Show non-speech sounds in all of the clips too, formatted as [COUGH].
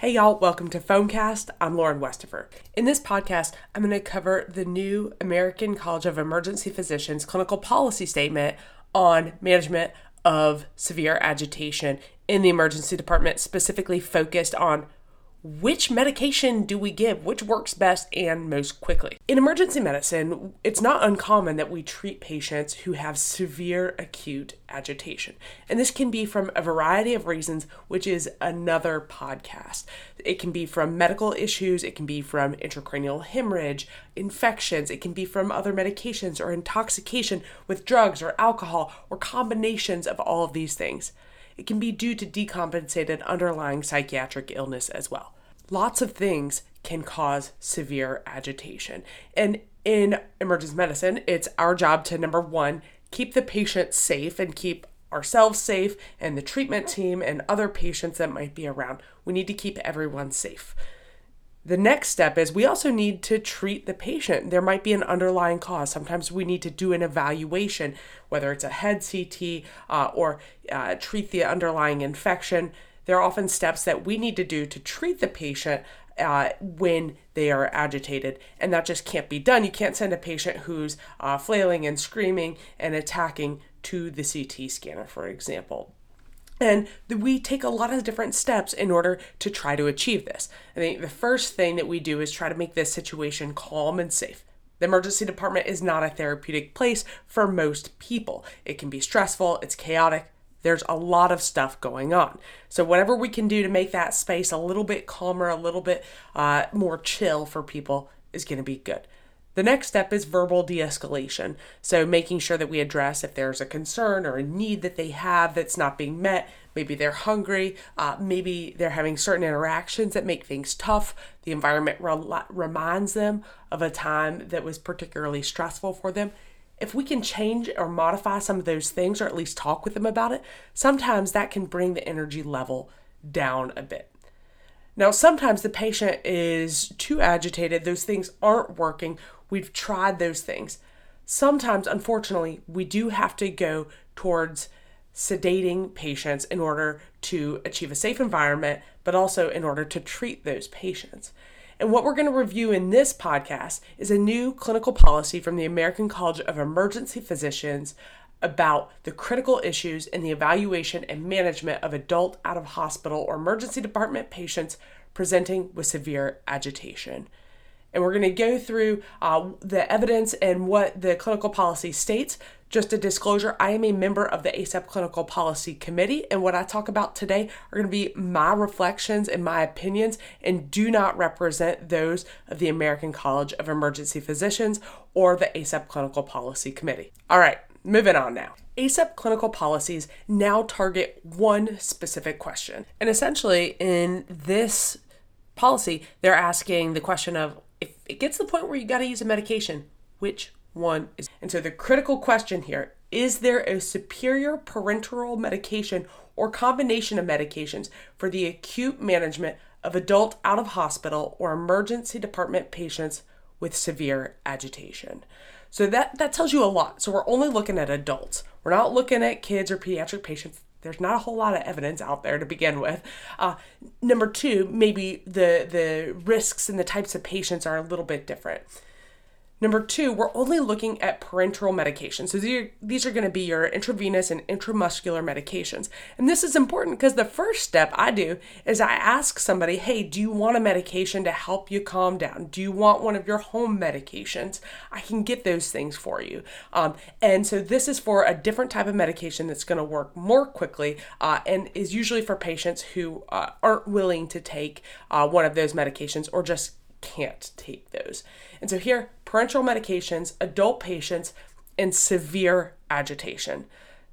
Hey y'all, welcome to Foamcast. I'm Lauren Westafer. In this podcast, I'm going to cover the new American College of Emergency Physicians clinical policy statement on management of severe agitation in the emergency department, specifically focused on which medication do we give, which works best and most quickly. In emergency medicine, it's not uncommon that we treat patients who have severe acute agitation. And this can be from a variety of reasons, which is another podcast. It can be from medical issues, it can be from intracranial hemorrhage, infections, it can be from other medications or intoxication with drugs or alcohol or combinations of all of these things it can be due to decompensated underlying psychiatric illness as well. Lots of things can cause severe agitation. And in emergency medicine, it's our job to number one, keep the patient safe and keep ourselves safe and the treatment team and other patients that might be around. We need to keep everyone safe. The next step is we also need to treat the patient. There might be an underlying cause. Sometimes we need to do an evaluation, whether it's a head CT uh, or uh, treat the underlying infection. There are often steps that we need to do to treat the patient uh, when they are agitated, and that just can't be done. You can't send a patient who's uh, flailing and screaming and attacking to the CT scanner, for example. And we take a lot of different steps in order to try to achieve this. I think the first thing that we do is try to make this situation calm and safe. The emergency department is not a therapeutic place for most people. It can be stressful, it's chaotic, there's a lot of stuff going on. So, whatever we can do to make that space a little bit calmer, a little bit uh, more chill for people is going to be good. The next step is verbal de escalation. So, making sure that we address if there's a concern or a need that they have that's not being met. Maybe they're hungry. Uh, maybe they're having certain interactions that make things tough. The environment re- reminds them of a time that was particularly stressful for them. If we can change or modify some of those things, or at least talk with them about it, sometimes that can bring the energy level down a bit. Now, sometimes the patient is too agitated, those things aren't working We've tried those things. Sometimes, unfortunately, we do have to go towards sedating patients in order to achieve a safe environment, but also in order to treat those patients. And what we're going to review in this podcast is a new clinical policy from the American College of Emergency Physicians about the critical issues in the evaluation and management of adult out of hospital or emergency department patients presenting with severe agitation and we're going to go through uh, the evidence and what the clinical policy states. Just a disclosure I am a member of the ACEP Clinical Policy Committee, and what I talk about today are going to be my reflections and my opinions and do not represent those of the American College of Emergency Physicians or the ACEP Clinical Policy Committee. All right, moving on now. ACEP clinical policies now target one specific question. And essentially, in this policy, they're asking the question of it gets to the point where you got to use a medication, which one is? And so the critical question here is there a superior parenteral medication or combination of medications for the acute management of adult out of hospital or emergency department patients with severe agitation? So that, that tells you a lot. So we're only looking at adults. We're not looking at kids or pediatric patients there's not a whole lot of evidence out there to begin with. Uh, number two, maybe the the risks and the types of patients are a little bit different. Number two, we're only looking at parenteral medications. So these are, these are going to be your intravenous and intramuscular medications. And this is important because the first step I do is I ask somebody, hey, do you want a medication to help you calm down? Do you want one of your home medications? I can get those things for you. Um, and so this is for a different type of medication that's going to work more quickly uh, and is usually for patients who uh, aren't willing to take uh, one of those medications or just can't take those. And so here, parenteral medications, adult patients, and severe agitation.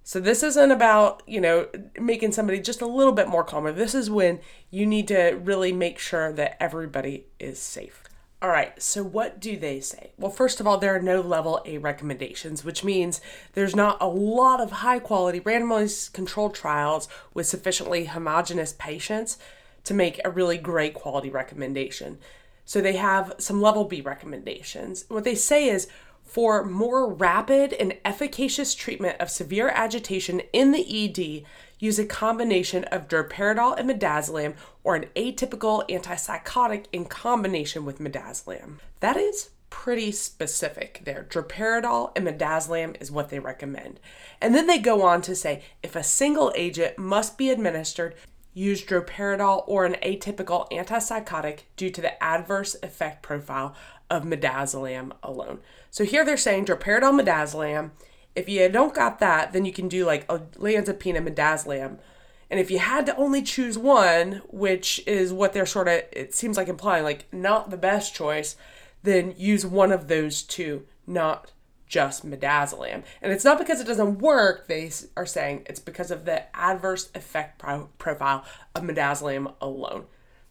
So this isn't about, you know, making somebody just a little bit more calmer. This is when you need to really make sure that everybody is safe. All right, so what do they say? Well, first of all, there are no level A recommendations, which means there's not a lot of high quality randomized controlled trials with sufficiently homogenous patients to make a really great quality recommendation. So they have some level B recommendations. What they say is for more rapid and efficacious treatment of severe agitation in the ED, use a combination of droperidol and midazolam or an atypical antipsychotic in combination with midazolam. That is pretty specific there. Droperidol and midazolam is what they recommend. And then they go on to say if a single agent must be administered, use droperidol or an atypical antipsychotic due to the adverse effect profile of midazolam alone. So here they're saying droperidol, midazolam. If you don't got that, then you can do like olanzapine and midazolam. And if you had to only choose one, which is what they're sort of, it seems like implying, like not the best choice, then use one of those two, not just midazolam. And it's not because it doesn't work, they are saying it's because of the adverse effect pro- profile of midazolam alone.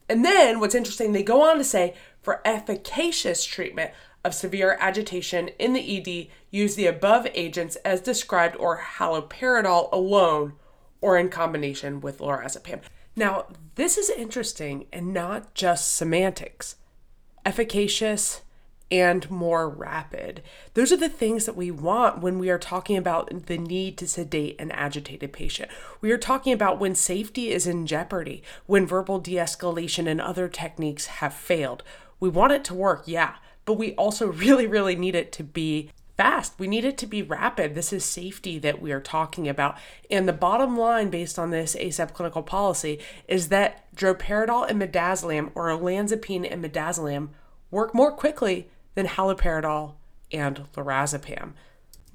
And then what's interesting, they go on to say for efficacious treatment of severe agitation in the ED, use the above agents as described or haloperidol alone or in combination with lorazepam. Now, this is interesting and not just semantics. Efficacious, and more rapid. Those are the things that we want when we are talking about the need to sedate an agitated patient. We are talking about when safety is in jeopardy, when verbal de escalation and other techniques have failed. We want it to work, yeah, but we also [LAUGHS] really, really need it to be fast. We need it to be rapid. This is safety that we are talking about. And the bottom line, based on this ACEP clinical policy, is that droperidol and midazolam or olanzapine and midazolam work more quickly than haloperidol and lorazepam.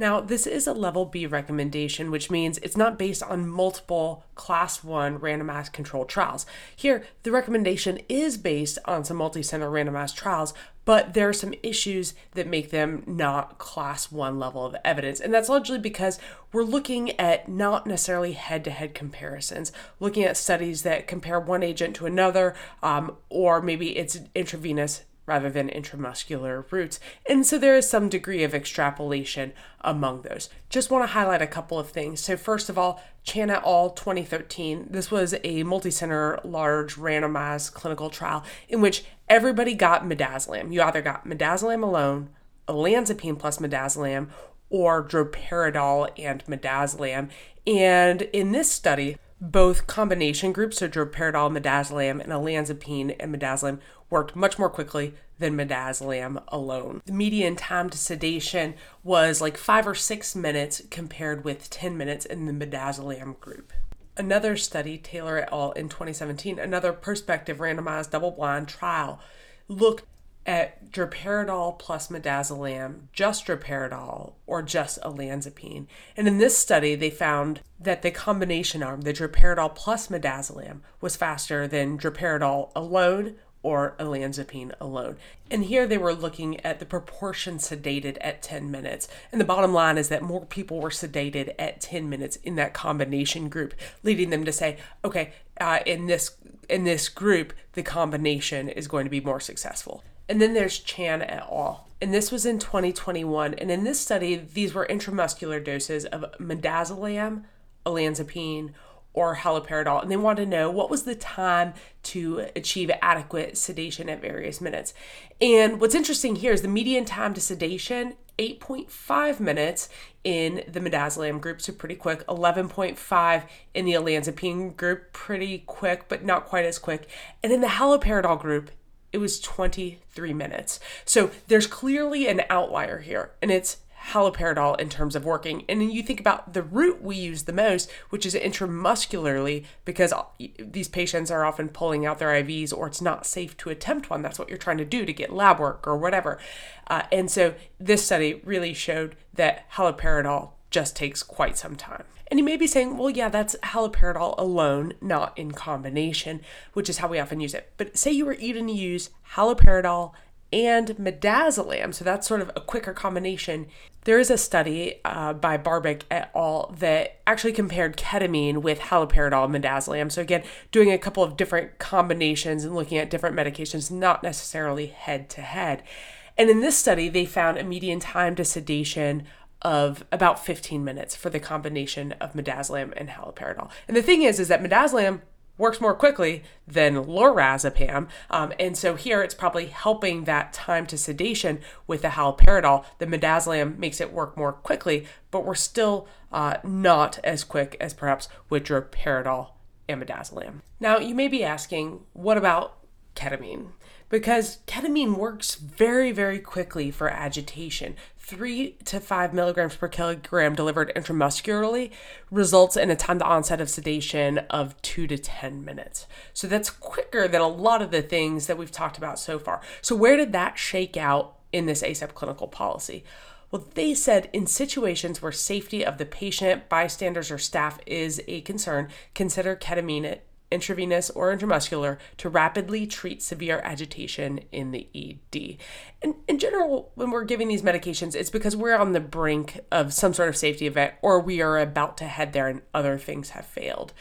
Now, this is a level B recommendation, which means it's not based on multiple class 1 randomized controlled trials. Here, the recommendation is based on some multi-center randomized trials, but there are some issues that make them not class 1 level of evidence. And that's largely because we're looking at not necessarily head-to-head comparisons, looking at studies that compare one agent to another, um, or maybe it's intravenous rather than intramuscular routes. And so there is some degree of extrapolation among those. Just want to highlight a couple of things. So, first of all, Chan et al. 2013, this was a multi-center, large, randomized clinical trial in which everybody got midazolam. You either got midazolam alone, olanzapine plus midazolam, or droperidol and midazolam. And in this study, both combination groups, so droperidol, midazolam, and olanzapine and midazolam, worked much more quickly than midazolam alone. The median time to sedation was like five or six minutes compared with 10 minutes in the midazolam group. Another study, Taylor et al. in 2017, another prospective randomized double blind trial, looked at droperidol plus midazolam, just droperidol, or just olanzapine. And in this study, they found that the combination arm, the droperidol plus midazolam, was faster than droperidol alone or olanzapine alone. And here they were looking at the proportion sedated at 10 minutes. And the bottom line is that more people were sedated at 10 minutes in that combination group, leading them to say, okay, uh, in this in this group, the combination is going to be more successful. And then there's Chan et al. And this was in 2021. And in this study, these were intramuscular doses of midazolam, olanzapine, or haloperidol. And they wanted to know what was the time to achieve adequate sedation at various minutes. And what's interesting here is the median time to sedation 8.5 minutes in the midazolam group, so pretty quick. 11.5 in the olanzapine group, pretty quick, but not quite as quick. And in the haloperidol group, it was 23 minutes. So there's clearly an outlier here, and it's haloperidol in terms of working. And then you think about the route we use the most, which is intramuscularly, because these patients are often pulling out their IVs or it's not safe to attempt one. That's what you're trying to do to get lab work or whatever. Uh, and so this study really showed that haloperidol just takes quite some time. And you may be saying, well, yeah, that's haloperidol alone, not in combination, which is how we often use it. But say you were even to use haloperidol and midazolam, so that's sort of a quicker combination. There is a study uh, by Barbic et al. that actually compared ketamine with haloperidol and midazolam. So again, doing a couple of different combinations and looking at different medications, not necessarily head to head. And in this study, they found a median time to sedation of about 15 minutes for the combination of midazolam and haloperidol. And the thing is, is that midazolam works more quickly than lorazepam. Um, and so here it's probably helping that time to sedation with the haloperidol. The midazolam makes it work more quickly, but we're still uh, not as quick as perhaps with droperidol and midazolam. Now, you may be asking, what about ketamine? Because ketamine works very, very quickly for agitation. Three to five milligrams per kilogram delivered intramuscularly results in a time to onset of sedation of two to 10 minutes. So that's quicker than a lot of the things that we've talked about so far. So, where did that shake out in this ACEP clinical policy? Well, they said in situations where safety of the patient, bystanders, or staff is a concern, consider ketamine intravenous or intramuscular to rapidly treat severe agitation in the ED. And in general, when we're giving these medications, it's because we're on the brink of some sort of safety event or we are about to head there and other things have failed.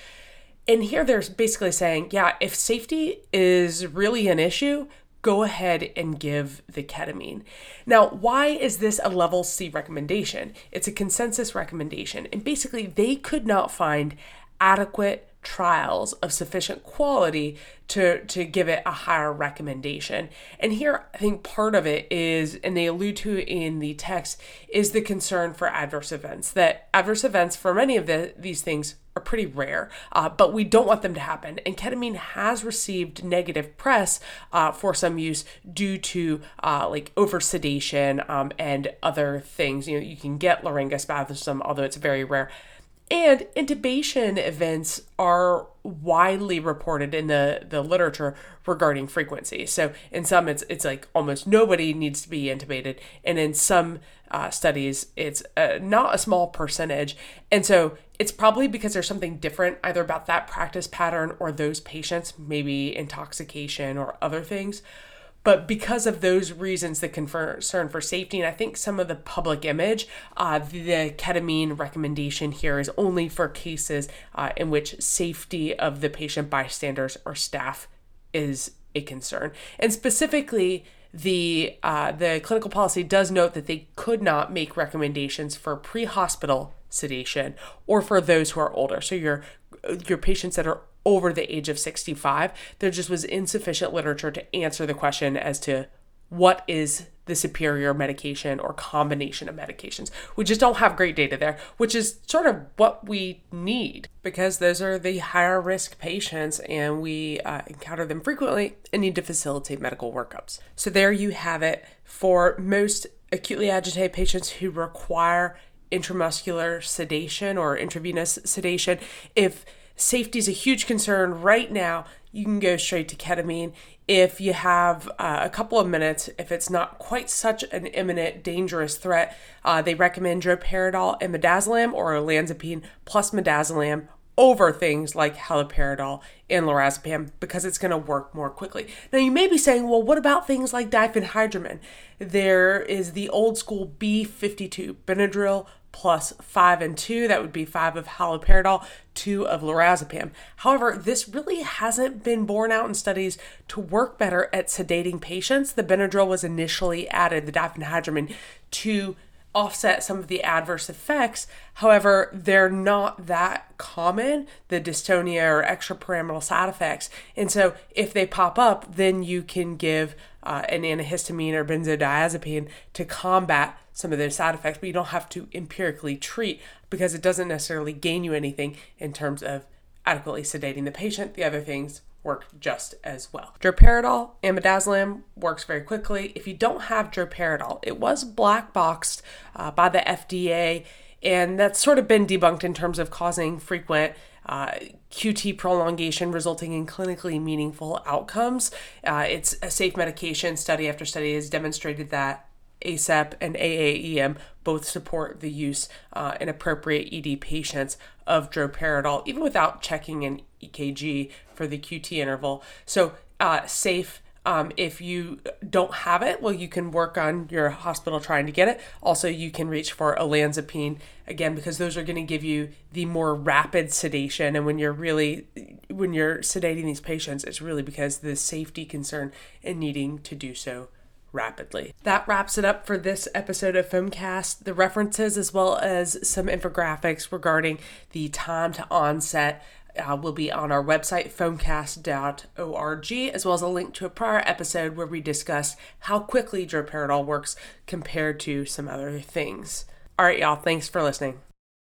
And here they're basically saying, yeah, if safety is really an issue, go ahead and give the ketamine. Now, why is this a level C recommendation? It's a consensus recommendation. And basically, they could not find adequate trials of sufficient quality to to give it a higher recommendation. And here I think part of it is and they allude to in the text is the concern for adverse events that adverse events for many of the, these things are pretty rare, uh, but we don't want them to happen. And ketamine has received negative press uh, for some use due to uh, like over sedation um, and other things. You know, you can get laryngospasm, although it's very rare. And intubation events are widely reported in the, the literature regarding frequency. So in some, it's it's like almost nobody needs to be intubated, and in some uh, studies, it's uh, not a small percentage. And so it's probably because there's something different either about that practice pattern or those patients, maybe intoxication or other things. But because of those reasons, the concern for safety, and I think some of the public image, uh, the ketamine recommendation here is only for cases uh, in which safety of the patient, bystanders, or staff is a concern. And specifically, the uh, the clinical policy does note that they could not make recommendations for pre-hospital sedation or for those who are older. So your your patients that are over the age of 65, there just was insufficient literature to answer the question as to what is the superior medication or combination of medications. We just don't have great data there, which is sort of what we need because those are the higher risk patients and we uh, encounter them frequently and need to facilitate medical workups. So, there you have it for most acutely agitated patients who require intramuscular sedation or intravenous sedation. If safety is a huge concern right now, you can go straight to ketamine. If you have uh, a couple of minutes, if it's not quite such an imminent, dangerous threat, uh, they recommend droperidol and midazolam or olanzapine plus midazolam over things like haloperidol and lorazepam because it's going to work more quickly. Now, you may be saying, well, what about things like diphenhydramine? There is the old school B52, Benadryl plus 5 and 2. That would be 5 of haloperidol, 2 of lorazepam. However, this really hasn't been borne out in studies to work better at sedating patients. The Benadryl was initially added, the diphenhydramine, to offset some of the adverse effects. However, they're not that common, the dystonia or extrapyramidal side effects. And so if they pop up, then you can give uh, an antihistamine or benzodiazepine to combat some of those side effects, but you don't have to empirically treat because it doesn't necessarily gain you anything in terms of adequately sedating the patient. The other things work just as well. Droperidol and midazolam works very quickly. If you don't have droperidol, it was black boxed uh, by the FDA, and that's sort of been debunked in terms of causing frequent uh, QT prolongation resulting in clinically meaningful outcomes. Uh, it's a safe medication. Study after study has demonstrated that ACEP and AAEM both support the use uh, in appropriate ED patients of droperidol, even without checking an EKG for the QT interval. So, uh, safe. Um, if you don't have it, well, you can work on your hospital trying to get it. Also, you can reach for olanzapine again because those are going to give you the more rapid sedation. And when you're really when you're sedating these patients, it's really because the safety concern in needing to do so rapidly. That wraps it up for this episode of Foamcast. The references, as well as some infographics regarding the time to onset uh, will be on our website, foamcast.org, as well as a link to a prior episode where we discuss how quickly droperidol works compared to some other things. All right, y'all, thanks for listening.